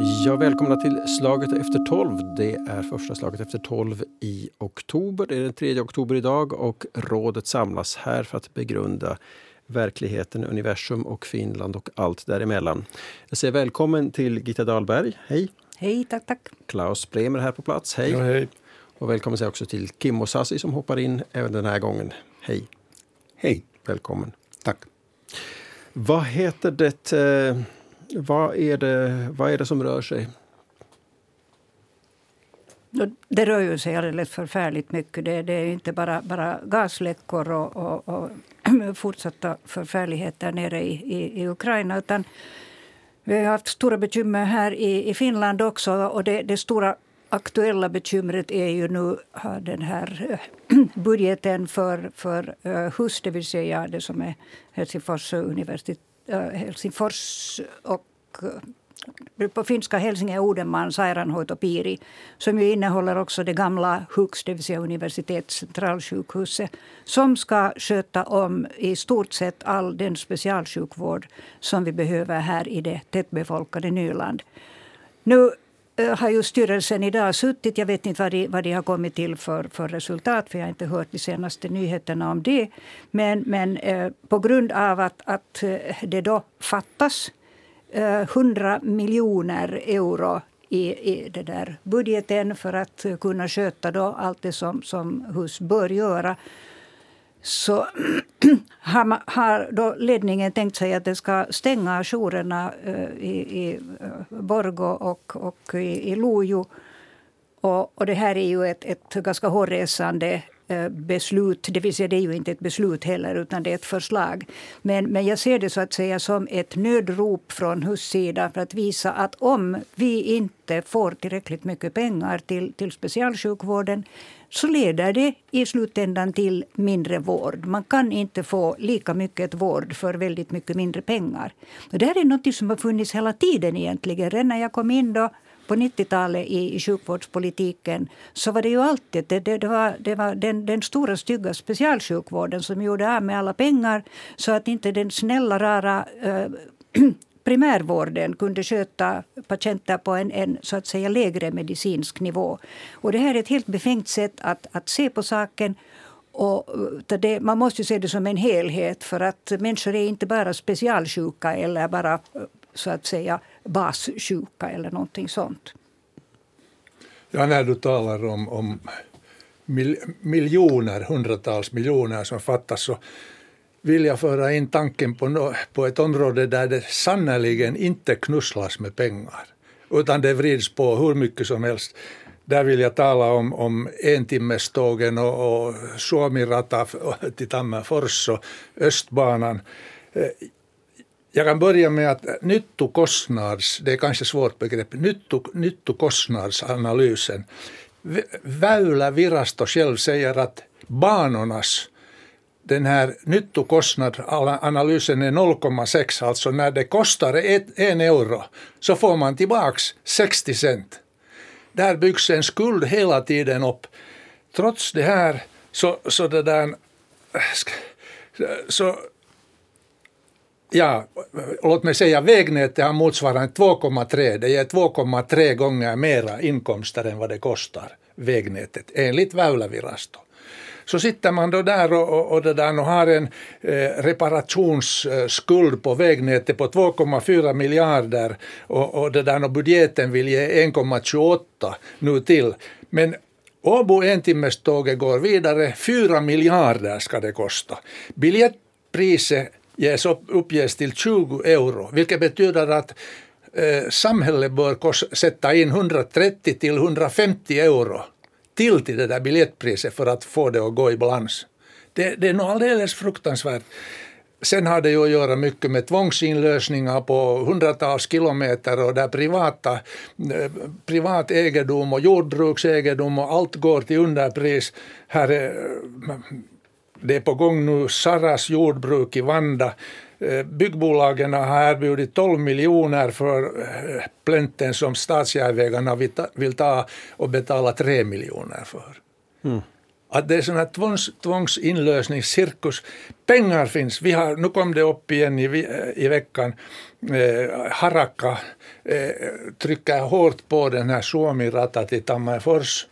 Ja, välkomna till Slaget efter tolv. Det är första slaget efter tolv i oktober. Det är den 3 oktober idag och rådet samlas här för att begrunda verkligheten, universum och Finland och allt däremellan. Jag säger välkommen till Gitta Dahlberg. Hej! Hej, tack, tack. Klaus Bremer här på plats. Hej! Ja, hej. Och välkommen säger också till Kimmo Sassi som hoppar in även den här gången. Hej! Hej. Välkommen! Tack. Vad heter det? Vad, är det vad är det som rör sig? Det rör ju sig alldeles förfärligt mycket. Det, det är inte bara, bara gasläckor och, och, och fortsatta förfärligheter nere i, i, i, Ukraina. Utan vi har haft stora bekymmer här i, i Finland också. Och det, det stora aktuella bekymret är ju nu den här budgeten för, för eh, HUS, det vill säga det som är Helsingfors universitet, Helsingfors och på finska Helsingin, Oudenmaan sairaanhoitopiiri som ju innehåller också det gamla HUX, det vill säga universitetscentralsjukhuset som ska sköta om i stort sett all den specialsjukvård som vi behöver här i det tättbefolkade Nyland. Nu Eh, har ju styrelsen idag suttit. Jag vet inte vad de, vad de har kommit till för, för resultat, för jag har inte hört de senaste nyheterna om det. Men, men eh, på grund av att, att eh, det då fattas eh, 100 miljoner euro i, i det där budgeten för att kunna sköta då allt det som, som hus bör göra så har, man, har då ledningen tänkt sig att den ska stänga jourerna eh, i, i eh, Borgo och, och i, i Lojo. Och, och det här är ju ett, ett ganska hårresande Eh, beslut. Det vill säga, det är ju inte ett beslut heller, utan det är ett förslag. Men, men jag ser det så att säga som ett nödrop från HUS sida för att visa att om vi inte får tillräckligt mycket pengar till, till specialsjukvården så leder det i slutändan till mindre vård. Man kan inte få lika mycket vård för väldigt mycket mindre pengar. Och det här är något som har funnits hela tiden egentligen. Redan när jag kom in då på 90-talet i, i sjukvårdspolitiken så var det ju alltid det, det, det var, det var den, den stora stygga specialsjukvården som gjorde av med alla pengar så att inte den snälla, rara äh, primärvården kunde sköta patienter på en, en, så att säga lägre medicinsk nivå. Och det här är ett helt befängt sätt att, att se på saken. Och eh, det, man måste se det som en helhet för att människor är inte bara specialsjuka eller bara eh, så att säga bassjuka eller någonting sånt. Ja, när du talar om, om mil, miljoner, hundratals miljoner som fattas så vill jag föra in tanken på, no, på ett område där det sannerligen inte knusslas med pengar utan det vrids på hur mycket som helst. Där vill jag tala om, om entimmestågen och, och Suomirata till Tammerfors och Östbanan. Eh, jag kan börja med att nyttokostnads, det är kanske svårt begrepp, nytto, nyttokostnadsanalysen. Väylävirasto själv säger att banornas den här nyttokostnadsanalysen är 0,6, alltså när det kostar ett, en euro så får man tillbaks 60 cent. Där byggs en skuld hela tiden upp. Trots det här så, så det där äh, så Ja, låt mig säga vägnätet har motsvarande 2,3. Det ger 2,3 gånger mera inkomster än vad det kostar, vägnätet, enligt Väylävirasto. Så sitter man då där och, och, och där och har en eh, reparationsskuld på vägnätet på 2,4 miljarder och, och det där och budgeten vill ge 1,28 nu till. Men Åbo entimmeståget går vidare, 4 miljarder ska det kosta. Biljettpriset ges upp, uppges till 20 euro, vilket betyder att eh, samhället bör sätta in 130 till 150 euro till till det där biljettpriset för att få det att gå i balans. Det, det är nog alldeles fruktansvärt. Sen har det ju att göra mycket med tvångsinlösningar på hundratals kilometer och där privata, eh, privat egendom och jordbruksegendom och allt går till underpris. Här är, eh, det är på gång nu Saras jordbruk i Vanda. Eh, byggbolagen har erbjudit 12 miljoner för eh, plänten som statsjärnvägarna vill ta och betala 3 miljoner för. Mm. att det är sån här tvångs, tvångsinlösningscirkus. Pengar finns. Vi har, nu kom det upp igen i, i veckan. Eh, Harakka eh, trycker hårt på den här Suomi-rata till Tammerfors.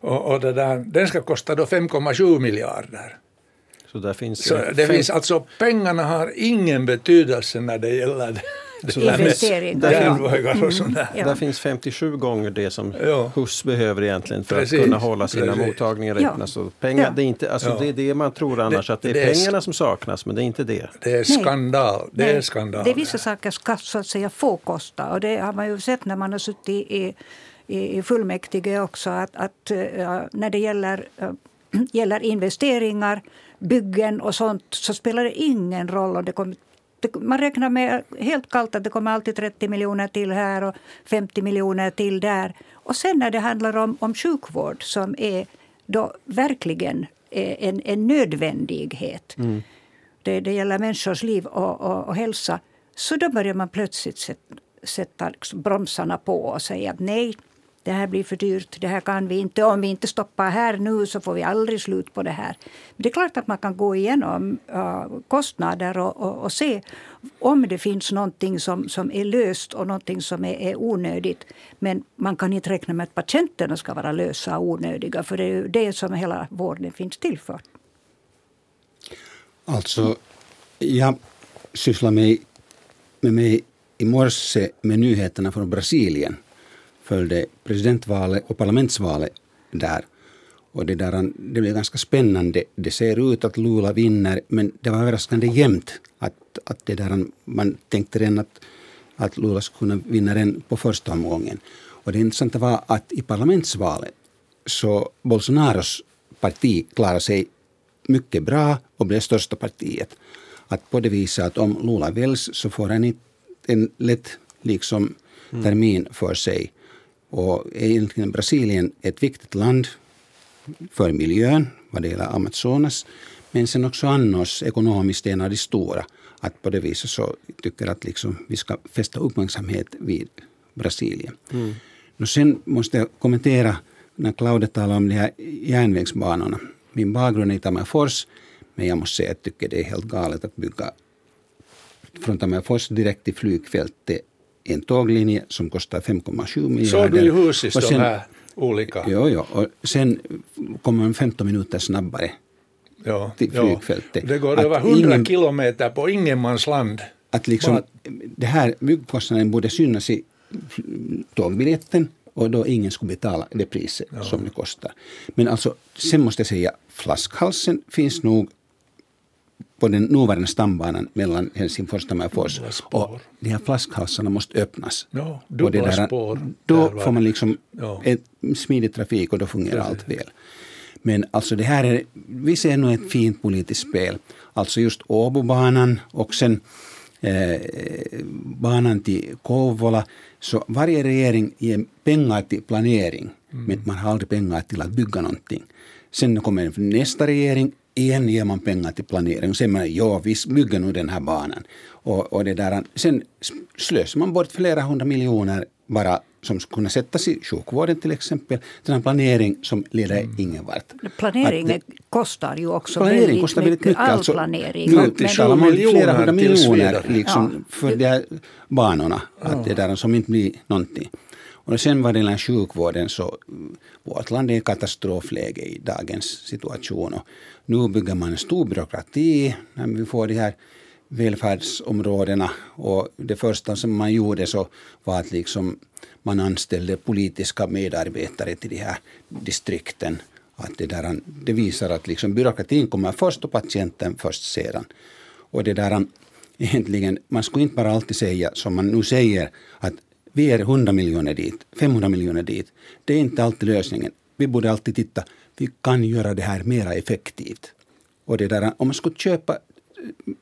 Och, och det där, den ska kosta då 5,7 miljarder. Så där finns Så det finns alltså, pengarna har ingen betydelse när det gäller det. Där, Investeringar. där, järnvägar och sånt där. Ja. där finns 57 gånger det som Ja. HUS behöver egentligen för Precis, att kunna hålla sina precis. mottagningar Ja. öppna. Så pengar, Ja. det, är inte, alltså Ja. det är det man tror annars, att det är det är- pengarna som saknas, men det är inte det. Det är skandal. Det är Nej, skandal. Det är vissa saker ska så att säga få kosta. Och det har man ju sett när man har suttit i, i, i fullmäktige också. Att, att eh, när det gäller, eh, gäller investeringar, byggen och sånt så spelar det ingen roll. om det kommer man räknar med helt kallt att det kommer alltid 30 miljoner till här och 50 miljoner till där. Och sen när det handlar om, om sjukvård som är då verkligen är en, en nödvändighet det, det gäller människors liv och, och, och hälsa så då börjar man plötsligt sätta, sätta liksom bromsarna på och säga att nej, det här blir för dyrt, det här kan vi inte. Om vi inte stoppar här nu så får vi aldrig slut på det här. Men det är klart att man kan gå igenom uh, kostnader och, och, och se om det finns någonting som, som är löst och någonting som är, är onödigt. Men man kan inte räkna med att patienterna ska vara lösa och onödiga för det är ju det som hela vården finns till för. Alltså, jag sysslar med, med mig i morse med nyheterna från Brasilien. Följde presidentvalet och parlamentsvalet där. Och det, där, det blev ganska spännande. Det ser ut att Lula vinner, men det var överraskande jämnt. Att, att det där, man tänkte redan att, att Lula skulle kunna vinna den på första omgången. Och det intressanta var att i parlamentsvalet så Bolsonaros parti klarade sig mycket bra och blev största partiet. Att på det viset att om Lula väljs så får han en lätt liksom, termin för sig. Och är egentligen Brasilien ett viktigt land för miljön vad det gäller Amazonas men sen också annars ekonomiskt en av de stora. Att på det viset så tycker att liksom vi ska fästa uppmärksamhet vid Brasilien. Mm. Och sen måste jag kommentera när Claudia talar om de här järnvägsbanorna. Min bakgrund är i Tammerfors men jag måste säga att jag tycker det är helt galet att bygga från Tammerfors direkt till flygfältet en tåglinje som kostar 5,7 miljarder. Såg du i huset de här olika? Jo, jo. Och sen kommer man 15 minuter snabbare. Ja, till flygfältet. Det går Att över 100 ingen- kilometer på ingenmansland. Att liksom, Bara- det här byggkostnaden borde synas i tågbiljetten och då ingen skulle betala det priset som det kostar. Men alltså, sen måste jag säga, flaskhalsen finns nog på den nuvarande stambanan mellan Helsingfors och Tammerfors. Dubbla. Och de här flaskhalsarna måste öppnas. Ja, Och det dubbla spår. Då Där får man liksom Ja. en smidig trafik och då fungerar allt väl. Men alltså det här är, vi ser nog ett fint politiskt spel. Alltså just Åbobanan och sen eh, banan till Kouvola. Så varje regering ger pengar till planering, men man har aldrig pengar till att bygga någonting. Sen kommer nästa regering, igen ger man pengar till planering. Och sen man, ja, vi bygger nu den här banan. Och, och det där, sen slösar man bort flera hundra miljoner bara som skulle kunna sättas i sjukvården till exempel. Den här planering som leder ingen vart. Planering det- kostar ju också Planering väldigt, kostar väldigt mycket. All alltså, planering. Nu betalar man flera hundra miljoner liksom, Ja. för de här banorna. Att det där som inte blir någonting. Och sen vad det gäller sjukvården så mm, vårt land är i katastrofläge i dagens situation. Och nu bygger man en stor byråkrati när vi får de här välfärdsområdena. Och det första som man gjorde så var att liksom man anställde politiska medarbetare till de här distrikten. Att det, där, det visar att liksom byråkratin kommer först och patienten först sedan. Och det där, egentligen, man skulle inte bara alltid säga som man nu säger att vi ger 100 miljoner dit, 500 miljoner dit. Det är inte alltid lösningen. Vi borde alltid titta, vi kan göra det här mera effektivt. Och det där, om man skulle köpa eh,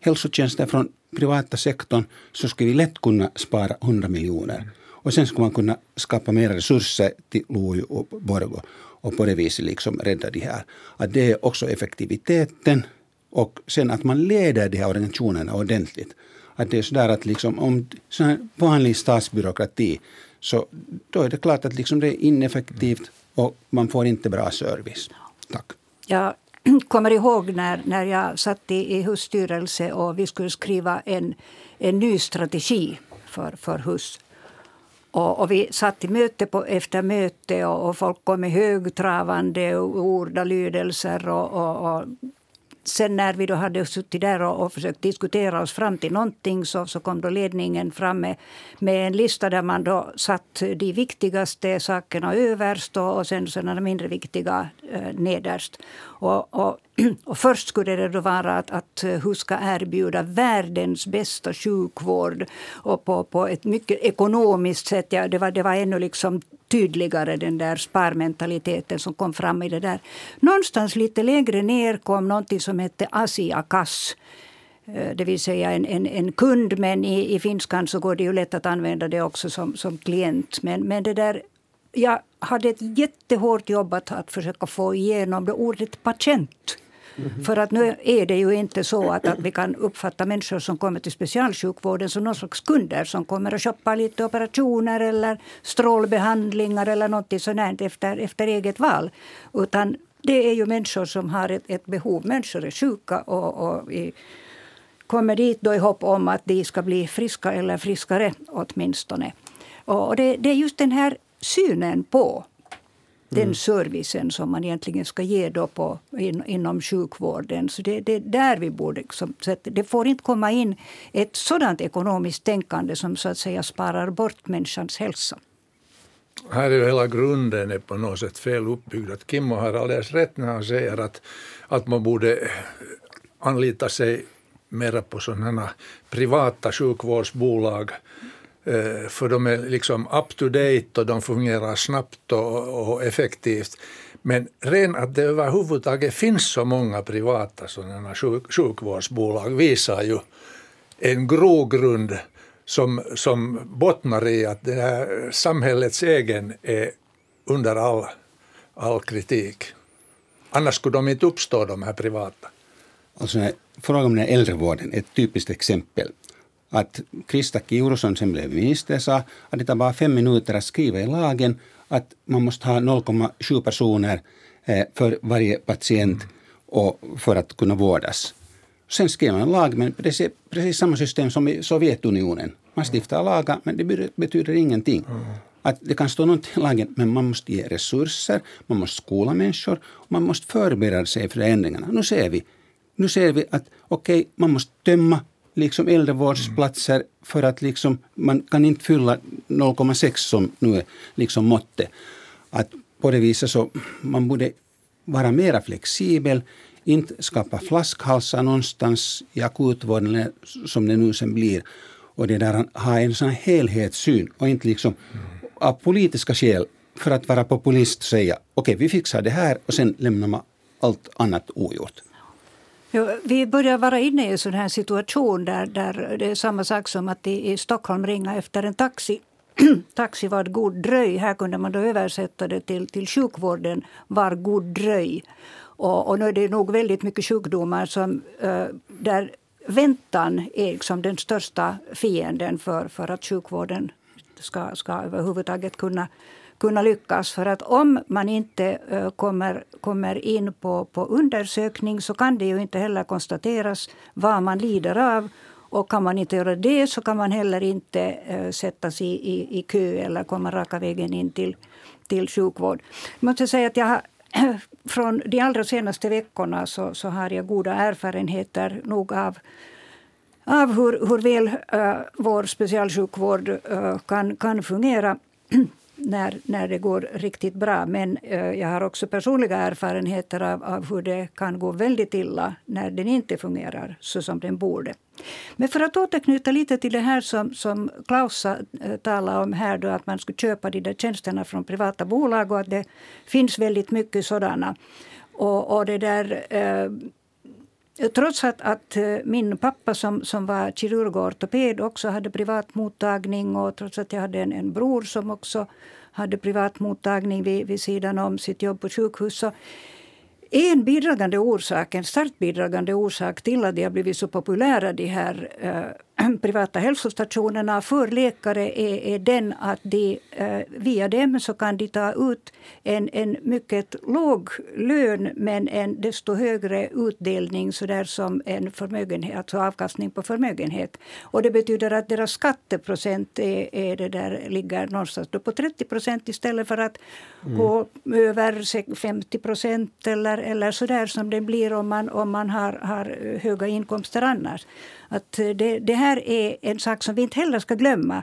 hälsotjänster från privata sektorn så skulle vi lätt kunna spara 100 miljoner. Och sen skulle man kunna skapa mer resurser till Lojo och Borgå och på det viset liksom rädda de här. Att det är också effektiviteten och sen att man leder de här organisationerna ordentligt. Att det är sådär att liksom om sån här vanlig statsbyråkrati så då är det klart att liksom det är ineffektivt och man får inte bra service. Tack. Jag kommer ihåg när, när jag satt i, i husstyrelse och vi skulle skriva en, en ny strategi för, för hus. Och, och, vi satt i möte på, efter möte och, och folk kom med högtravande ordalydelser och, och, och sen när vi då hade suttit där och, och försökt diskutera oss fram till någonting så, så kom då ledningen fram med, med en lista där man då satt de viktigaste sakerna överst och, och sen sådana mindre viktiga eh, nederst. Och, och, och, först skulle det då vara att, att hur ska erbjuda världens bästa sjukvård och på, på ett mycket ekonomiskt sätt. Ja, det, var, det var ännu liksom tydligare den där sparmentaliteten som kom fram i det där. Någonstans lite längre ner kom någonting som hette Asiakas. Eh, det vill säga en, en, en kund, men i, i finskan så går det ju lätt att använda det också som, som klient. Men, men det där, jag hade ett jättehårt jobb att, att försöka få igenom det ordet patient. Mm. För att nu är det ju inte så att, att vi kan uppfatta människor som kommer till specialsjukvården som någon slags kunder som kommer och shoppar lite operationer eller strålbehandlingar eller något sånt efter, efter eget val. Utan det är ju människor som har ett, ett behov. Människor är sjuka och, och i, kommer dit då i hopp om att de ska bli friska eller friskare åtminstone. Och det, det är just den här synen på den mm. servicen som man egentligen ska ge då på, in, inom sjukvården. Så det, det är där vi borde... Liksom, så det får inte komma in ett sådant ekonomiskt tänkande som så att säga sparar bort människans hälsa. Här är ju hela grunden är på något sätt fel uppbyggd. Att Kimmo har alldeles rätt när han säger att, att man borde anlita sig mera på sådana privata sjukvårdsbolag Eh, för de är liksom up to date och de fungerar snabbt och, och effektivt. Men ren att det överhuvudtaget finns så många privata sådana sjuk, sjukvårdsbolag visar ju en grogrund som, som bottnar i att det här samhällets egen är under all, all kritik. Annars skulle de inte uppstå, de här privata. Alltså, frågan om den äldrevården är ett typiskt exempel att Krista Kiuru som sen blev minister sa att det tar bara fem minuter att skriva i lagen att man måste ha 0,7 personer eh, för varje patient och för att kunna vårdas. Sen skrev man en lag, men precis, precis samma system som i Sovjetunionen. Man stiftar lagar, men det betyder ingenting. Att det kan stå någonting i lagen, men man måste ge resurser, man måste skola människor och man måste förbereda sig för ändringarna. Nu ser vi, nu ser vi att okej, okay, man måste tömma liksom äldrevårdsplatser för att liksom, man kan inte fylla 0,6 som nu är liksom måttet. Att på det viset så man borde vara mer flexibel, inte skapa flaskhalsar någonstans i akutvården som det nu sen blir. Och det där ha en sån helhetssyn och inte liksom av politiska skäl för att vara populist säga okej okay, vi fixar det här och sen lämnar man allt annat ogjort. Ja, vi börjar vara inne i en sån här situation där, där det är samma sak som att i, i Stockholm ringa efter en taxi. taxi var god dröj. Här kunde man då översätta det till, till sjukvården var god dröj. Och, och nu är det nog väldigt mycket sjukdomar som, uh, där väntan är liksom den största fienden för, för att sjukvården ska, ska överhuvudtaget kunna kunna lyckas. För att om man inte eh, kommer, kommer in på, på undersökning så kan det ju inte heller konstateras vad man lider av. Och kan man inte göra det så kan man heller inte eh, uh, sättas i, i, i kö eller komma raka vägen in till, till sjukvård. Jag måste säga att jag har, från de allra senaste veckorna så, så har jag goda erfarenheter nog av av hur, hur väl uh, vår specialsjukvård uh, kan, kan fungera när, när det går riktigt bra. Men eh, jag har också personliga erfarenheter av, av hur det kan gå väldigt illa när den inte fungerar så som den borde. Men för att återknyta lite till det här som, som Klaus eh, talade om här, då, att man skulle köpa de där tjänsterna från privata bolag och att det finns väldigt mycket sådana. Och, och det där... Eh, Trots att, att, eh, min pappa som, som var kirurg och ortoped också hade privat mottagning och trots att jag hade en, en bror som också hade privat mottagning vid, vid sidan om sitt jobb på sjukhus. Så en bidragande orsak, en starkt bidragande orsak till att de har blivit så populära de här eh, privata hälsostationerna för läkare är, är den att de, eh, via dem så kan de ta ut en, en mycket låg lön men en desto högre utdelning så där som en förmögenhet, alltså avkastning på förmögenhet. Och det betyder att deras skatteprocent är, är det där, ligger någonstans på 30 procent istället för att mm. gå över 50 procent eller, eller så där som det blir om man, om man har, har höga inkomster annars. Att det, det här är en sak som vi inte heller ska glömma.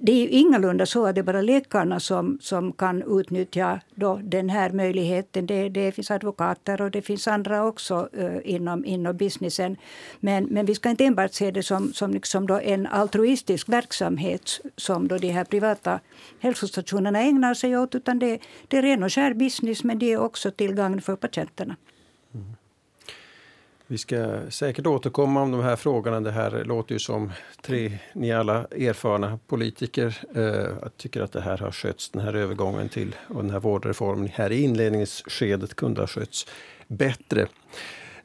Det är ingalunda så att det är bara läkarna som, som kan utnyttja då den här möjligheten. Det, det finns advokater och det finns andra också uh, inom, inom businessen. Men, men vi ska inte enbart se det som, som liksom då en altruistisk verksamhet som då de här privata hälsostationerna ägnar sig åt. Utan det, det är ren och skär business men det är också till gagn för patienterna. Vi ska säkert återkomma om de här frågorna. Det här låter ju som tre, ni alla erfarna politiker. Eh, jag tycker att det här har skötts, den här övergången till och den här vårdreformen här i inledningsskedet kunde ha skötts bättre.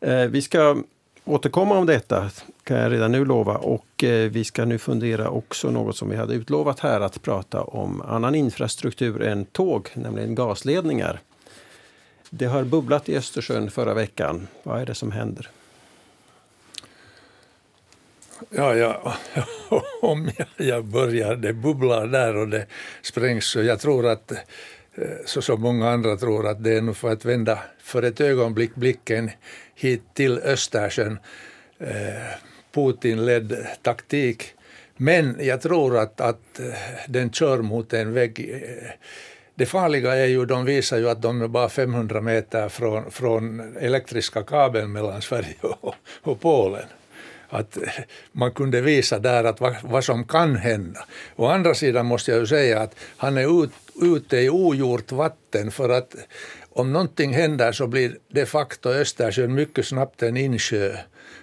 Eh, vi ska återkomma om detta, kan jag redan nu lova. Och eh, vi ska nu fundera också något som vi hade utlovat här, att prata om annan infrastruktur än tåg, nämligen gasledningar. Det har bubblat i Östersjön förra veckan. Vad är det som händer? Ja, ja, om jag börjar, det bubblar där och det sprängs. Och jag tror att, eh, så som många andra tror, att det är nog för att vända för ett ögonblick blicken hit till Östersjön. Eh, Putin-ledd taktik. Men jag tror att, att eh, den kör mot en vägg. Det farliga är ju, de visar ju att de är bara 500 meter från, från elektriska kabeln mellan Sverige och, och Polen att man kunde visa där att vad, vad, som kan hända. Å andra sidan måste jag ju säga att han är ut, ute i ogjort vatten för att om någonting händer så blir de facto Östersjön mycket snabbt en insjö.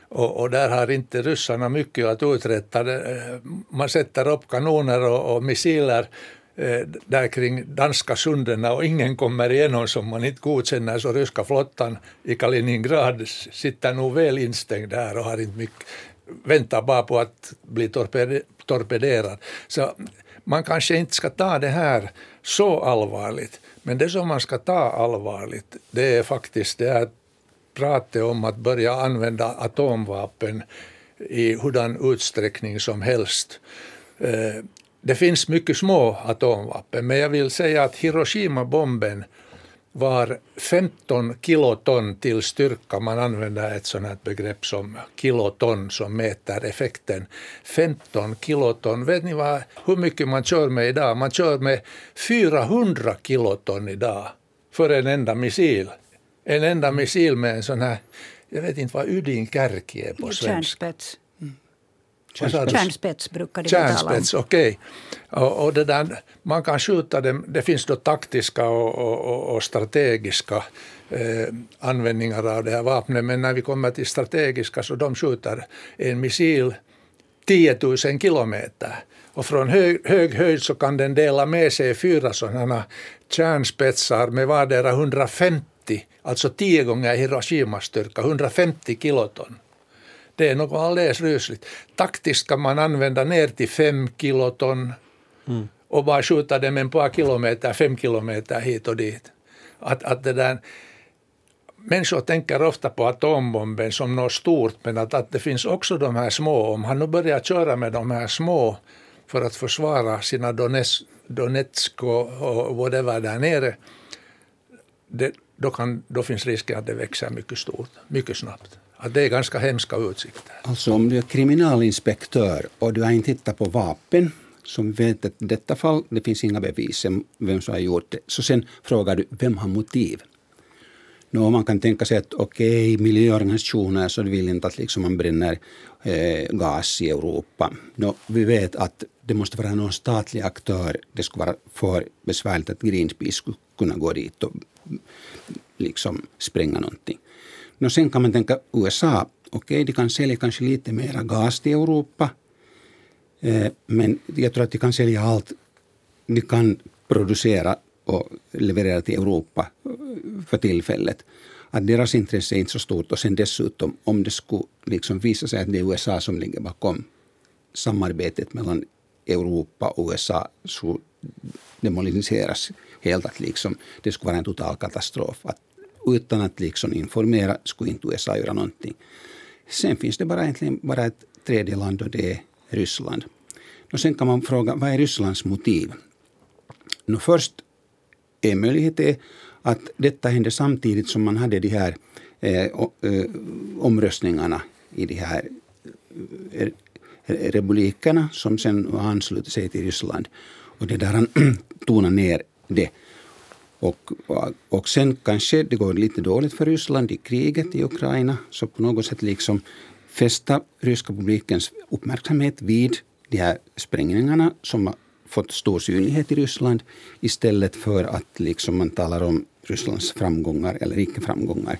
Och, och, där har inte ryssarna mycket att uträtta. Eh, man sätter upp kanoner och, och missiler Eh, där kring danska sunderna och ingen kommer igenom som man inte godkänner så ryska flottan i Kaliningrad sitter nog väl instängd där och har inte mycket, väntar bara på att bli torpederad. Så man kanske inte ska ta det här så allvarligt. Men det som man ska ta allvarligt det är faktiskt det här pratet om att börja använda atomvapen i hurdan utsträckning som helst. Eh, det finns mycket små atomvapen, men jag vill säga att Hiroshima-bomben var 15 kiloton till styrka. Man använder ett sådant här begrepp som kiloton som mäter effekten. 15 kiloton. Vet ni vad, hur mycket man kör med idag? Man kör med 400 kiloton idag för en enda missil. En enda missil med en sån här, jag vet inte vad ydinkerki är på svenska. Kärnspets. Kärnspets brukar det Kärnspets, okej. Okay. Och, och, det där, man kan skjuta dem, det finns då taktiska och, och, och strategiska eh, användningar av det här vapnet, men när vi kommer till strategiska så de skjuter en missil 10 000 kilometer. Och från hög, hög höjd så kan den dela med sig fyra sådana kärnspetsar med vardera 150, alltså 10 gånger Hiroshima-styrka, 150 kiloton. Det är något alldeles rysligt. Taktiskt kan man använda ner till fem kiloton mm. och bara skjuta dem en par kilometer, fem kilometer hit och dit. Att, att det där, människor tänker ofta på atombomben som något stort men att, att det finns också de här små. Om han nu börjar köra med de här små för att försvara sina Donetsk, Donetsk och, och whatever där nere det, då, kan, då finns risken att det växer mycket stort, mycket snabbt att det är ganska hemska utsikter. Alltså om du är kriminalinspektör och du har inte hittat på vapen som vet att i detta fall det finns inga bevis om vem som har gjort det. Så sen frågar du vem har motiv? Nå, man kan tänka sig att okej, okay, miljöorganisationer så vill inte att liksom man bränner eh, gas i Europa. Nå, vi vet att det måste vara någon statlig aktör. Det skulle vara för besvärligt att Greenpeace skulle kunna gå dit och liksom spränga någonting. No sen kan man tänka USA, okej okay, de kan sälja kanske lite mera gas till Europa. Eh, men jag tror att de kan sälja allt de kan producera och leverera till Europa för tillfället. Att deras intresse är inte så stort och sen dessutom om det skulle liksom visa sig att det är USA som ligger bakom samarbetet mellan Europa och USA så demoliseras helt. Att liksom, det skulle vara en total katastrof. Att utan att liksom informera skulle inte USA göra någonting. Sen finns det bara egentligen bara ett tredje land och det är Ryssland. Och sen kan man fråga, vad är Rysslands motiv? Nå först, en möjlighet är att detta hände samtidigt som man hade de här eh, eh omröstningarna i de här eh, republikerna som sen anslutit sig till Ryssland. Och det där han tonade ner det. Och, och sen kanske det går lite dåligt för Ryssland i kriget i Ukraina. Så på något sätt liksom fästa ryska publikens uppmärksamhet vid de här sprängningarna som har fått stor synlighet i Ryssland istället för att liksom man talar om Rysslands framgångar eller icke-framgångar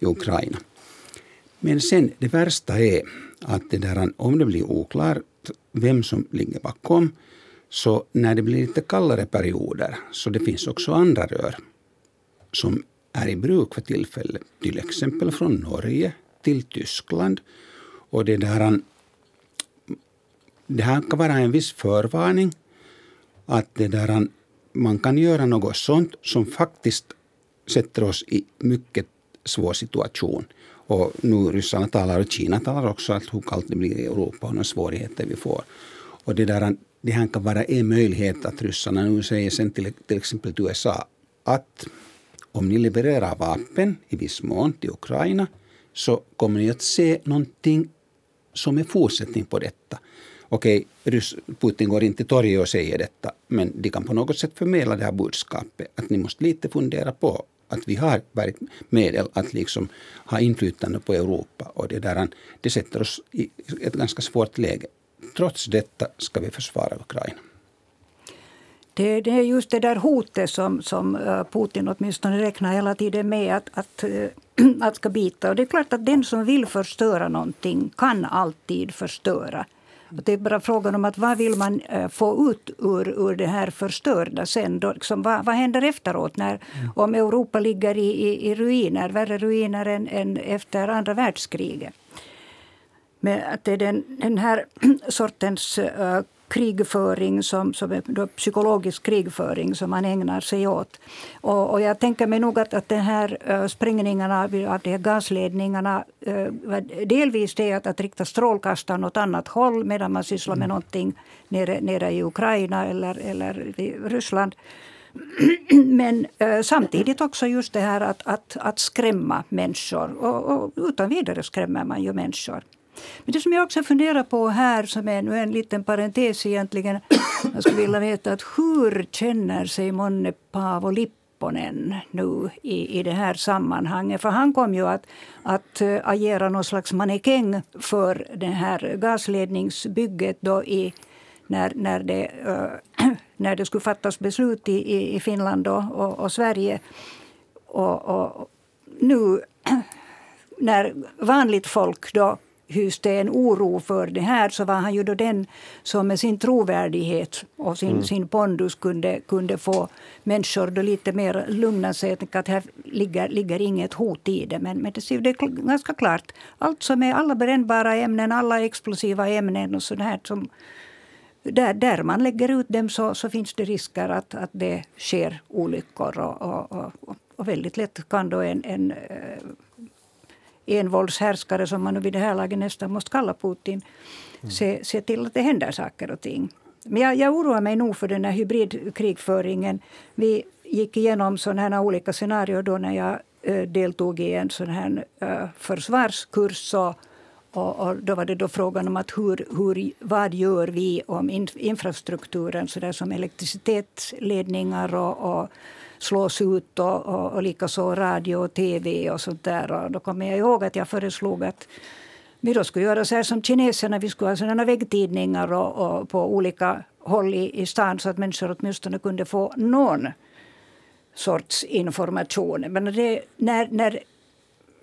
i Ukraina. Men sen det värsta är att det där, om det blir oklart vem som ligger bakom så när det blir lite kallare perioder så det finns också andra rör som är i bruk för tillfället. Till exempel från Norge till Tyskland. Och det, där, det här kan vara en viss förvarning att det där, man kan göra något sånt som faktiskt sätter oss i mycket svår situation. Och nu ryssarna talar och Kina talar också att hur kallt det blir i Europa och de svårigheter vi får. Och det, där, det här kan vara en möjlighet att ryssarna nu säger sen till, till exempel till USA att om ni levererar vapen i viss mån till Ukraina så kommer ni att se någonting som är fortsättning på detta. Okej, Putin går inte till torget och säger detta, men de kan på något sätt förmedla det här budskapet att ni måste lite fundera på att vi har medel att liksom ha inflytande på Europa och det, där, det sätter oss i ett ganska svårt läge. Trots detta ska vi försvara Ukraina. Det, det, är just det där hotet som, som eh, Putin åtminstone räknar hela tiden med att, att, eh, att ska bita. Och det är klart att den som vill förstöra någonting kan alltid förstöra. Och det är bara frågan om att vad vill man eh, få ut ur, ur det här förstörda sen. Då, liksom, vad, vad händer efteråt när, mm. om Europa ligger i, i, i ruiner, värre ruiner än, än efter andra världskriget? Men att det är den, den här sortens uh, krigföring, som, som är psykologisk krigföring som man ägnar sig åt. Och, och jag tänker mig nog att, att de här uh, sprängningarna av de här gasledningarna uh, delvis det att, att rikta strålkastaren åt annat håll medan man sysslar med mm. någonting nere, nere i Ukraina eller, eller i Ryssland. Men uh, samtidigt också just det här att, att, att skrämma människor. Och, och utan vidare skrämmer man ju människor. Men det som jag också funderar på här, som är nu en liten parentes egentligen. Jag skulle vilja veta att hur känner sig månne Paavo Lipponen nu i, i det här sammanhanget? För han kom ju att, att eh, agera någon slags mannekäng för det här gasledningsbygget då i, när, när, det, äh, när det skulle fattas beslut i, i Finland och, och, och Sverige. Och, och nu när vanligt folk då hyste en oro för det här så var han ju då den som med sin trovärdighet och sin, mm. sin pondus kunde, kunde få människor då lite mer lugna sig. Att här ligger, ligger inget hot i det. Men, men det, det är ganska klart. Allt som är alla brännbara ämnen, alla explosiva ämnen och sådär som där, där man lägger ut dem så, så finns det risker att, att det sker olyckor. Och, och, och, och väldigt lätt kan då en, en eh, envåldshärskare som man nu vid det här laget nästan måste kalla Putin mm. se, se till att det händer saker och ting. Men jag, jag oroar mig nog för den här hybridkrigföringen. Vi gick igenom sådana här olika scenarier då när jag äh, deltog i en sån här äh, försvarskurs. Och, och, och, då var det då frågan om att hur, hur, vad gör vi om in, infrastrukturen så där som elektricitetsledningar och, och slås ut och, och, och likaså radio och tv och sånt där. Och då kommer jag ihåg att jag föreslog att vi då skulle göra så här som kineserna, vi skulle ha sådana väggtidningar och, och på olika håll i, i stan så att människor åtminstone kunde få någon sorts information. Men det, när, när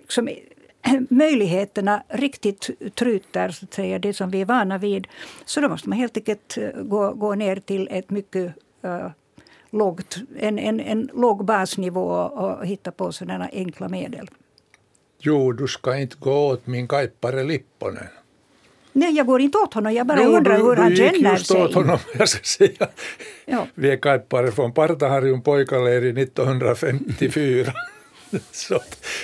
liksom, möjligheterna riktigt tryter, så att säga, det som vi är vana vid, så då måste man helt enkelt eh, gå, gå ner till ett mycket uh, lågt, en, en, en låg basnivå och hitta på sådana enkla medel. Jo, du ska inte gå åt min kaippare Lipponen. Nej, jag går inte åt honom. Jag bara jo, undrar hur han känner sig. åt honom, jag ska säga. Ja. Vi är kaippare från Partaharjun pojkaleiri 1954. Så,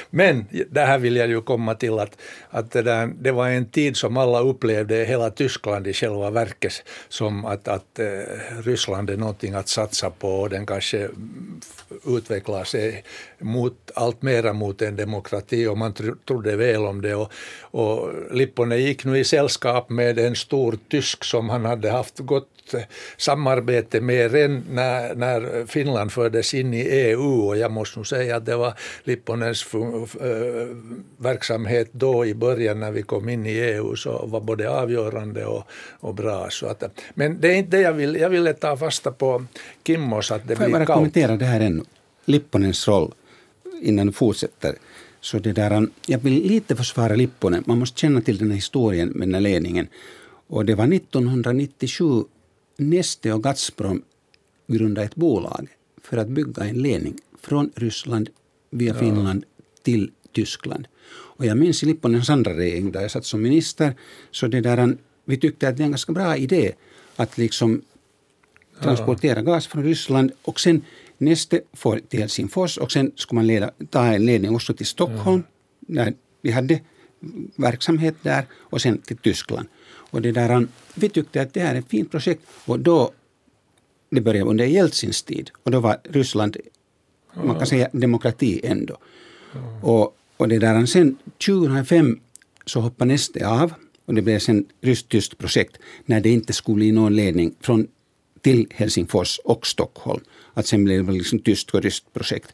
men det här vill jag ju komma till att, att det, där, det var en tid som alla upplevde hela Tyskland i själva verket som att, att eh, Ryssland är någonting att satsa på och den kanske utvecklar sig eh, mot, allt mera mot en demokrati och man trodde väl om det. Och, och Lipponen gick nu i sällskap med en stor tysk som han hade haft gott samarbete med redan när, när Finland fördes in i EU och jag måste nog säga att det var Lipponens verksamhet då i början när vi kom in i EU så var både avgörande och, och bra. Så att, men det är inte det jag vill, jag ville ta fasta på Kimmos att det Får blir jag bara kommentera det här ännu, Lipponens roll innan du fortsätter. Så det där, jag vill lite försvara Lipponen. Man måste känna till den här historien med den här ledningen. Och det var 1997 Neste och Gazprom grundade ett bolag för att bygga en ledning från Ryssland via ja. Finland till Tyskland. Och jag minns i Lipponens andra regering, där jag satt som minister, så det där, vi tyckte att det är en ganska bra idé att liksom transportera gas från Ryssland och sen Neste får till Helsingfors och sen skulle man leda, ta en ledning också till Stockholm, ja. där vi hade verksamhet där, och sen till Tyskland. Och det där, vi tyckte att det här är ett fint projekt och då, det började under Jeltsins tid och då var Ryssland, man kan säga demokrati ändå. Och, och det där, sen 2005 så hoppade Neste av och det blev sen ryskt-tyskt projekt när det inte skulle bli någon ledning från till Helsingfors och Stockholm. Att sen blev det liksom tyskt och ryskt projekt.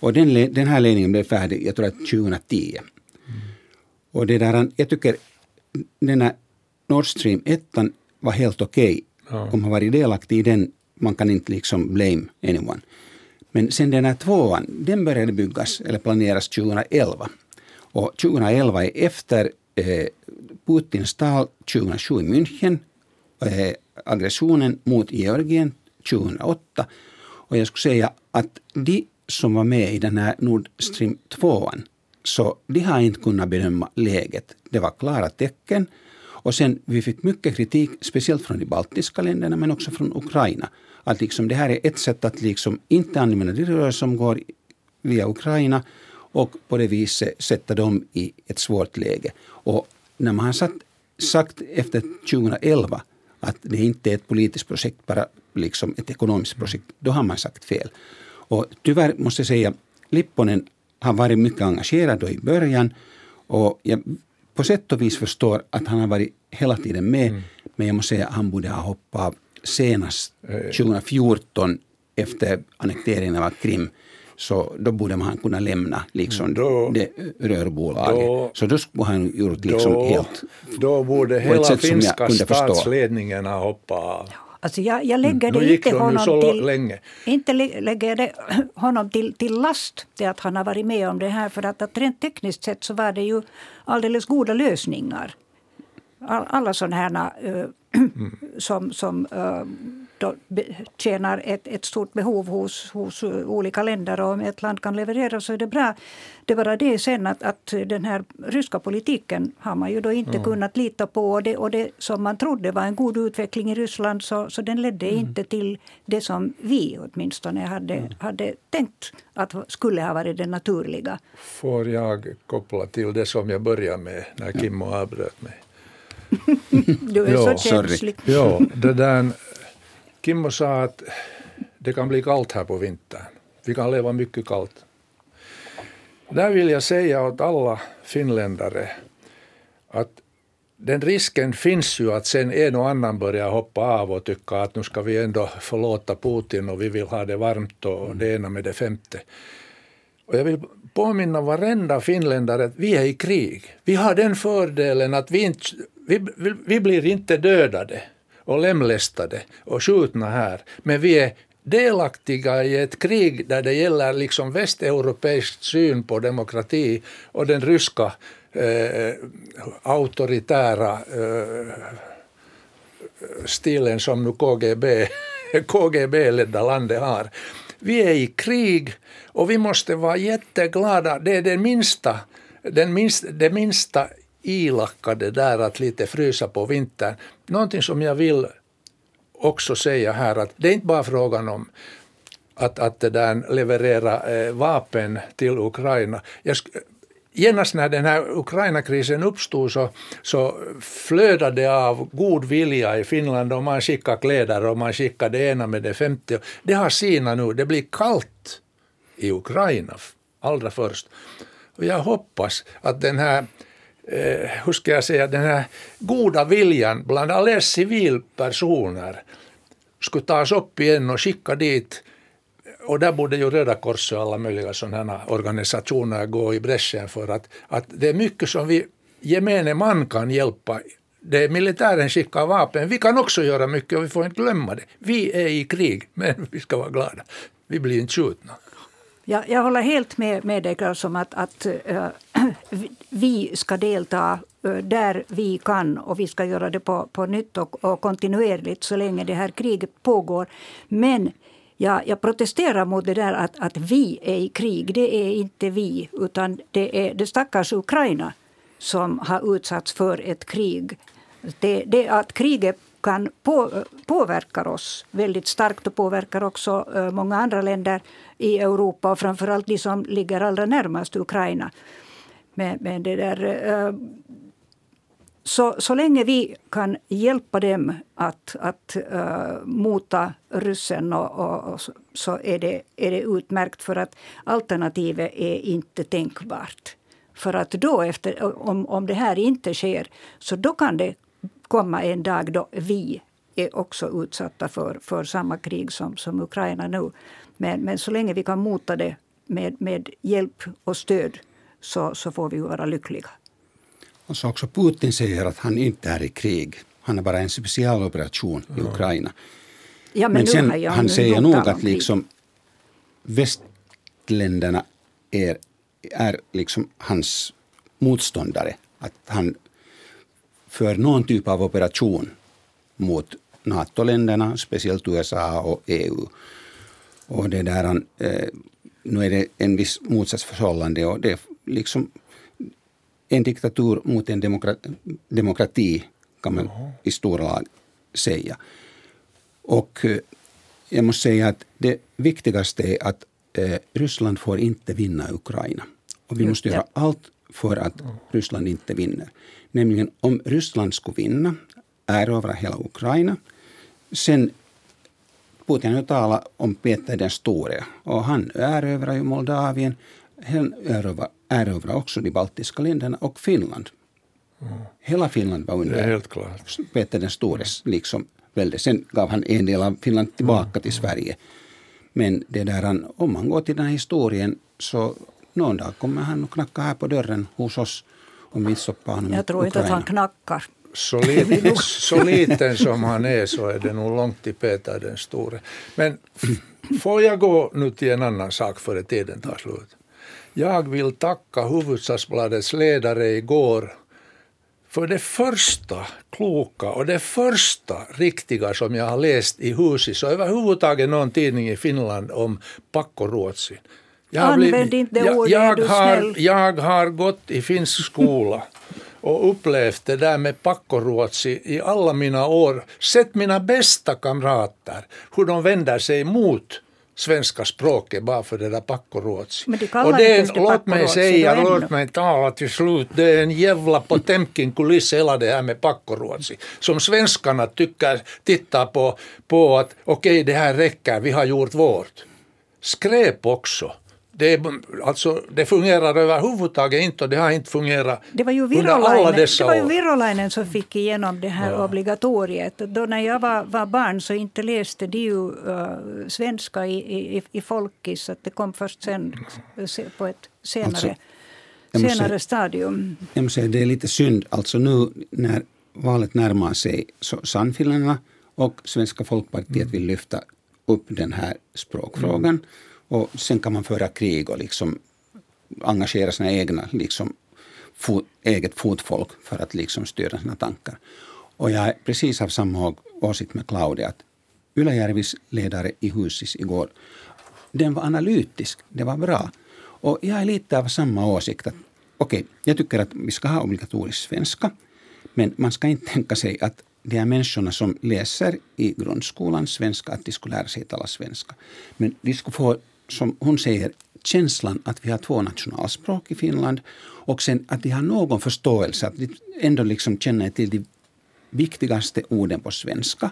Och den, den här ledningen blev färdig, jag tror att 2010. Mm. Och det där, jag tycker den här Nord Stream 1 var helt okej. Okay. Ja. Om man varit delaktig i den, man kan inte liksom blame anyone. Men sen den här tvåan, den började byggas eller planeras 2011. Och 2011 är efter eh, Putins tal 2007 i München, eh, aggressionen mot Georgien 2008. Och jag skulle säga att de som var med i den här Nord Stream 2 så de har inte kunnat bedöma läget. Det var klara tecken och sen vi fick mycket kritik, speciellt från de baltiska länderna men också från Ukraina. Att liksom det här är ett sätt att liksom inte använda de rör som går via Ukraina och på det viset sätta dem i ett svårt läge. Och när man har satt, sagt efter 2011 att det inte är ett politiskt projekt, bara liksom ett ekonomiskt projekt, då har man sagt fel. Och tyvärr måste jag säga, Lipponen har varit mycket engagerad då i början och jag på sätt och vis förstår att han har varit hela tiden med. Mm. Men jag måste säga att han borde ha hoppat av senast 2014 eh. efter annekteringen av Krim. Så då borde man kunna lämna liksom då, det rörbolaget. Då, så då skulle han gjort liksom då, helt... Då borde hela finska statsledningen ha hoppat av. Alltså jag, jag lägger mm. det inte honom, till, länge. inte lägger det honom till, till last, det att han har varit med om det här. För att, att rent tekniskt sett så var det ju alldeles goda lösningar. All, alla sådana här uh, mm. som, som uh, då tjänar ett, ett stort behov hos, hos olika länder. Och om ett land kan leverera så är det bra. Det var det sen att, att den här ryska politiken har man ju då inte mm. kunnat lita på. Och det, och det som man trodde var en god utveckling i Ryssland så, så den ledde mm. inte till det som vi åtminstone hade, mm. hade tänkt att skulle ha varit det naturliga. Får jag koppla till det som jag började med när Kimmo avbröt mig? du är jo, så känslig. Ja, det där Kimmo sa att det kan bli kallt här på vintern. Vi kan leva mycket kallt. Där vill jag säga åt alla finländare att den risken finns ju att sen en och annan börjar hoppa av och tycka att nu ska vi ändå förlåta Putin och vi vill ha det varmt och det ena med det femte. Och jag vill påminna varenda finländare att vi är i krig. Vi har den fördelen att vi, inte, vi, vi blir inte dödade och lemlästade och skjutna här. Men vi är delaktiga i ett krig där det gäller liksom västeuropeisk syn på demokrati och den ryska eh, auktoritära eh, stilen som nu KGB, KGB-ledda landet har. Vi är i krig och vi måste vara jätteglada. Det är den minsta, den minsta, det minsta ilacka det där att lite frysa på vintern. Någonting som jag vill också säga här att det är inte bara frågan om att, att det där leverera eh, vapen till Ukraina. Jag, genast när den här Ukraina-krisen uppstod så, så flödade det av god vilja i Finland och man skickade kläder och man skickade det ena med det femte. Det har sina nu. Det blir kallt i Ukraina allra först. Och jag hoppas att den här eh, hur ska jag säga, den här goda viljan bland alla civilpersoner skulle tas upp igen och skicka dit och där borde ju Röda Korset och alla möjliga sådana organisationer gå i bräschen för att, att det är mycket som vi gemene man kan hjälpa. Det är militären skickar vapen. Vi kan också göra mycket och vi får inte glömma det. Vi är i krig, men vi ska vara glada. Vi blir inte skjutna. Ja, jag håller helt med, med dig Claes, om att, att äh, vi ska delta äh, där vi kan och vi ska göra det på, på nytt och, och kontinuerligt så länge det här kriget pågår. Men jag, jag protesterar mot det där att, att vi är i krig. Det är inte vi, utan det är det stackars Ukraina som har utsatts för ett krig. Det, det att kriget kan på, påverkar oss väldigt starkt och påverkar också eh, många andra länder i Europa och framförallt de som ligger allra närmast Ukraina. Men, men det där, eh, så, så länge vi kan hjälpa dem att, att uh, mota ryssen och, och, och, så är det, är det utmärkt för att alternativet är inte tänkbart. För att då, efter, om, om det här inte sker, så då kan det komma en dag då vi är också utsatta för, för samma krig som, som Ukraina nu. Men, men så länge vi kan mota det med, med hjälp och stöd så, så får vi vara lyckliga. Och så också Putin säger att han inte är i krig. Han är bara en specialoperation i Ukraina. Ja, men, men sen, han, han säger nog att liksom västländerna är, är liksom hans motståndare. Att han för någon typ av operation mot NATO-länderna, speciellt USA och EU. Och det där, eh, nu är det en viss motsatsförhållande och det är liksom en diktatur mot en demokrati, kan man Jaha. i stora lag säga. Och eh, jag måste säga att det viktigaste är att eh, Ryssland får inte vinna Ukraina. Och vi måste göra allt för att Ryssland inte vinner. Nämligen om Ryssland skulle vinna, erövra hela Ukraina, sen Putin har talat om Peter den store och han erövrar ju Moldavien, han erövrar erövra också de baltiska länderna och Finland. Mm. Hela Finland var under. Peter den stores liksom välde. Sen gav han en del av Finland tillbaka mm. till Sverige. Men det där, om man går till den här historien så någon dag kommer han och knacka här på dörren hos oss stoppar honom Jag tror inte att han knackar. Så liten, så liten som han är så är det nog långt till Peter den store. Men får jag gå nu till en annan sak före tiden tar slut? Jag vill tacka Hufvudstadsbladets ledare igår för det första kloka och det första riktiga som jag har läst i Husis och överhuvudtaget någon tidning i Finland om pakkoruotsin. Jag Använd inte det ordet, jag, jag, har, jag har gått i finsk skola och upplevt det där med pakkoruotsi i alla mina år. Sett mina bästa kamrater, hur de vänder sig mot svenska språket bara för det där pakkoruotsi. Och det är, låt mig säga, låt mig tala till slut, det är en jävla Potemkin kuliss hela det här med pakkoruotsi. Som svenskarna tycker, tittar på, på att okej okay, det här räcker, vi har gjort vårt. Skräp också det, alltså, det fungerar överhuvudtaget inte och det har inte fungerat det var ju under alla dessa år. Det var ju Virolainen som fick igenom det här ja. obligatoriet. Då när jag var, var, barn så inte läste de ju uh, svenska i, i, i folkis. Så det kom först sen på ett senare, alltså, senare stadium. Jag måste säga, det är lite synd. Alltså nu när valet närmar sig så Sannfinländarna och Svenska folkpartiet mm. vill lyfta upp den här språkfrågan. Mm. Och sen kan man föra krig och liksom engagera sina egna liksom, fo, eget fotfolk för att liksom styra sina tankar. Och jag är precis av samma åsikt med Claudia. Att Ylajärvis ledare i Husis igår, den var analytisk, det var bra. Och jag är lite av samma åsikt. att okej, okay, jag tycker att vi ska ha obligatorisk svenska. Men man ska inte tänka sig att de här människorna som läser i grundskolan svenska, att de skulle lära sig tala svenska. Men de skulle få, som hon säger, känslan att vi har två nationalspråk i Finland och sen att de har någon förståelse, att de ändå liksom känner till de viktigaste orden på svenska.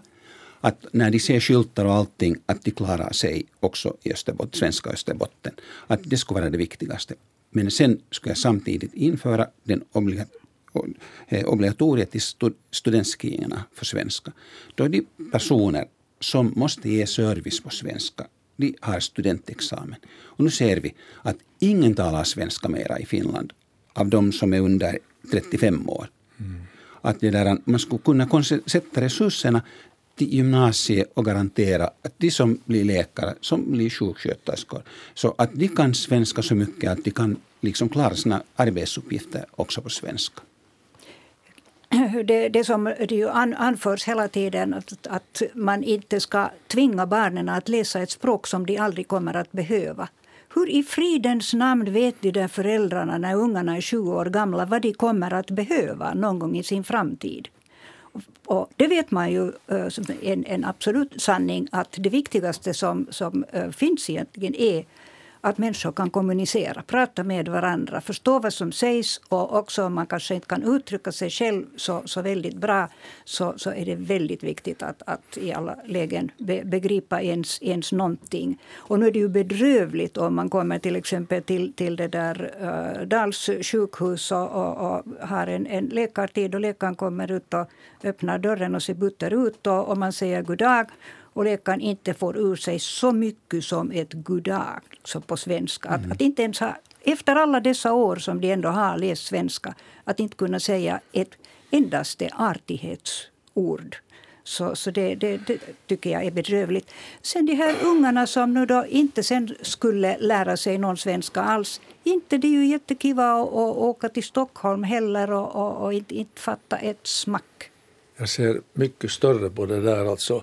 Att när de ser skyltar och allting, att de klarar sig också i Österbotten, svenska Österbotten. Att det skulle vara det viktigaste. Men sen skulle jag samtidigt införa den eh, obligatoriet i studentskrivningarna för svenska. Då är de personer som måste ge service på svenska de har studentexamen. Och nu ser vi att ingen talar svenska mera i Finland av de som är under 35 år. Mm. Att det där, man skulle kunna sätta resurserna till gymnasiet och garantera att de som blir läkare, som blir sjuksköterskor, så att de kan svenska så mycket att de kan liksom klara sina arbetsuppgifter också på svenska. det, det som det ju an, anförs hela tiden att, att man inte ska tvinga barnen att läsa ett språk som de aldrig kommer att behöva. Hur i fridens namn vet de där föräldrarna när ungarna är sju år gamla vad de kommer att behöva någon gång i sin framtid? Och det vet man ju eh, som en, en absolut sanning att det viktigaste som, som eh, finns egentligen är att människor kan kommunicera, prata med varandra, förstå vad som sägs och också om man kanske inte kan uttrycka sig själv så, så väldigt bra så, så är det väldigt viktigt att, att i alla lägen be, begripa ens, ens någonting. Och nu är det ju bedrövligt om man kommer till exempel till, till det där eh, uh, Dals sjukhus och, och, och, har en, en läkartid och läkaren kommer ut och öppnar dörren och ser butter ut och, och man säger god dag och läkaren inte får ur sig så mycket som ett goddag så på svenska. Att, mm. att inte ens ha, efter alla dessa år som de ändå har läst svenska, att inte kunna säga ett endaste artighetsord. Så, så det, det, det, tycker jag är bedrövligt. Sen de här ungarna som nu då inte sen skulle lära sig någon svenska alls. Inte det är ju jättekiva att åka till Stockholm heller och, och, och inte, inte fatta ett smack. Jag ser mycket större på det där. Alltså,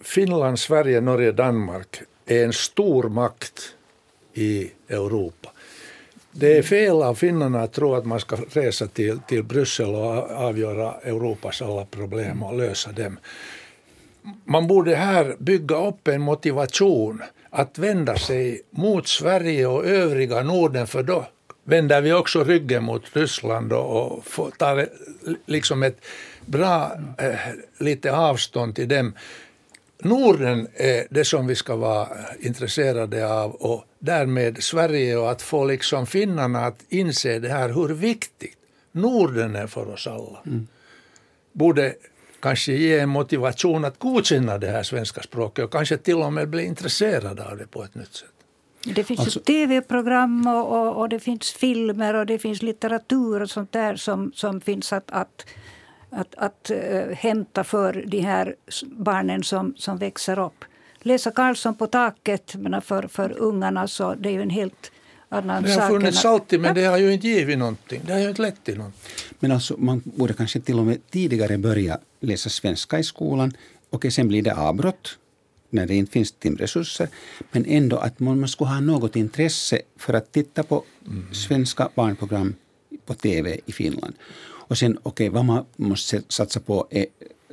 Finland, Sverige, Norge, Danmark är en stor makt i Europa. Det är fel av finnarna att tro att man ska resa till, till Bryssel och avgöra Europas alla problem och lösa dem. Man borde här bygga upp en motivation att vända sig mot Sverige och övriga Norden för då vänder vi också ryggen mot Ryssland och, tar liksom ett bra eh, lite avstånd till dem. Norden är det som vi ska vara intresserade av och därmed Sverige och att få liksom finnarna att inse det här hur viktigt Norden är för oss alla. Mm. Borde kanske ge en motivation att godkänna det här svenska språket och kanske till och med bli intresserade av det på ett nytt sätt. Det finns alltså, tv-program och, och, och, det finns filmer och det finns litteratur och sånt där som, som finns att, att att, att äh, hämta för de här barnen som, som växer upp. Läsa Karlsson på taket men för, för ungarna så det är ju en helt annan sak. Det har funnits alltid men det har ju inte givit någonting. Det har ju inte lett till någonting. Men alltså man borde kanske till och med tidigare börja läsa svenska i skolan och sen blir det avbrott när det inte finns timresurser. Men ändå att man skulle ha något intresse för att titta på mm. svenska barnprogram på tv i Finland. Och sen, okej, okay, vad man måste satsa på är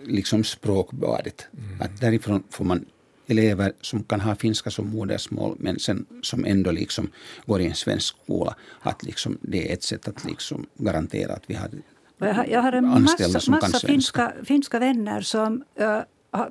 liksom språkbadet. Mm. Att därifrån får man elever som kan ha finska som modersmål men sen som ändå liksom går i en svensk skola. Att liksom det är ett sätt att liksom garantera att vi har jag har, en massa, massa finska, finska vänner som uh,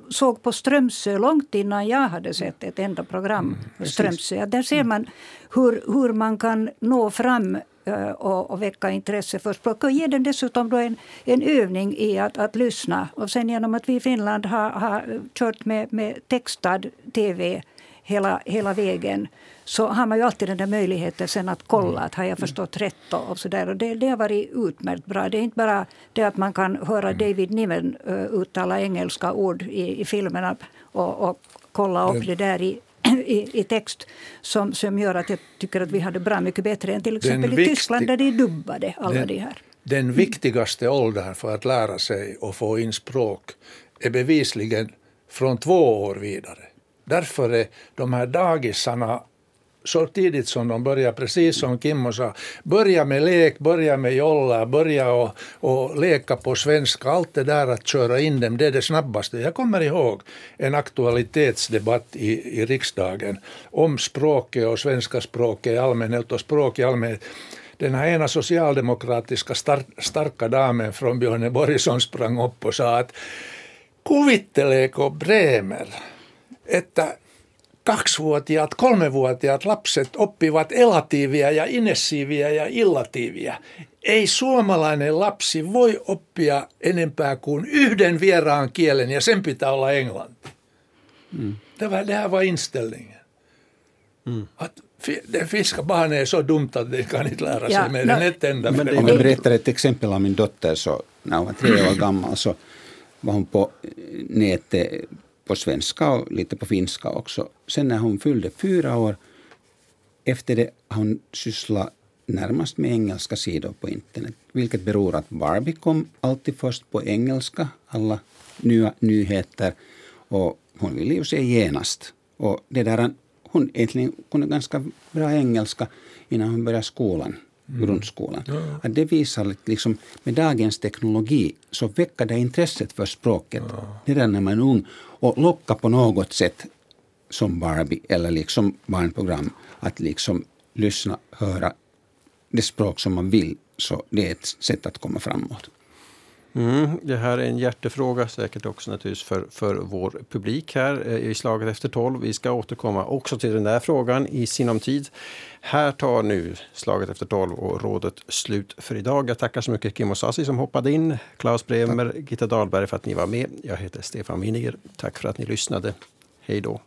såg på Strömsö långt innan jag hade sett ett enda program. Mm, Strömsö. Där ser man hur, hur man kan nå fram Eh, och, och väcka intresse för språk. Och ge dem dessutom då en, en övning i att, att lyssna. Och sen genom att vi i Finland har, har kört med, med textad tv hela, hela vägen så har man ju alltid den där möjligheten sen att kolla mm. att har jag förstått rätt och, så där. Och det, det har varit utmärkt bra. Det är inte bara det att man kan höra mm. David Niven uh, uttala engelska ord i, i filmerna och, och kolla upp det där i i, i text som, som gör att jag tycker att vi hade bra mycket bättre än till exempel i Tyskland där de dubbade alla den, de här. Den viktigaste åldern för att lära sig och få in språk är bevisligen från två år vidare. Därför är de här dagisarna så tidigt som de börjar, precis som Kimmo sa, börja med lek, börja med jolla, börja och, och leka på svenska, allt det där att köra in dem, det är det snabbaste. Jag kommer ihåg en aktualitetsdebatt i, i riksdagen om språket och svenska språket i allmänhet och språk i allmänhet. Den här ena socialdemokratiska star starka damen från Björneborg som sprang upp och sa att kuvitteleeko Bremer, että kaksivuotiaat, kolmevuotiaat lapset oppivat elatiivia ja inessiiviä ja illatiivia. Ei suomalainen lapsi voi oppia enempää kuin yhden vieraan kielen ja sen pitää olla englanti. Mm. Det, var, det här var inställningen. Mm. Att det finska barnet är så dumt att det kan inte lära sig ja, mer än ett enda. Men Om jag berättar ett exempel av min dotter så när hon var tre år gammal så var hon på nätet på svenska och lite på finska också. Sen när hon fyllde fyra år, efter det har hon sysslat närmast med engelska sidor på internet. Vilket beror att Barbie kom alltid först på engelska, alla nya nyheter. Och hon ville ju se genast. Och det där, hon egentligen kunde ganska bra engelska innan hon började skolan mm. grundskolan. Ja. Att det visar att liksom, med dagens teknologi så väcker det intresset för språket ja. redan när man är ung och lockar på något sätt som Barbie eller liksom barnprogram att liksom lyssna, höra det språk som man vill. Så det är ett sätt att komma framåt. Mm, det här är en hjärtefråga säkert också naturligtvis för, för vår publik här eh, i Slaget efter tolv. Vi ska återkomma också till den där frågan i sinom tid. Här tar nu Slaget efter tolv och rådet slut för idag. Jag tackar så mycket Kimmo Sasi som hoppade in, Claes Bremer, Gitta Dahlberg för att ni var med. Jag heter Stefan Winiger. Tack för att ni lyssnade. Hej då.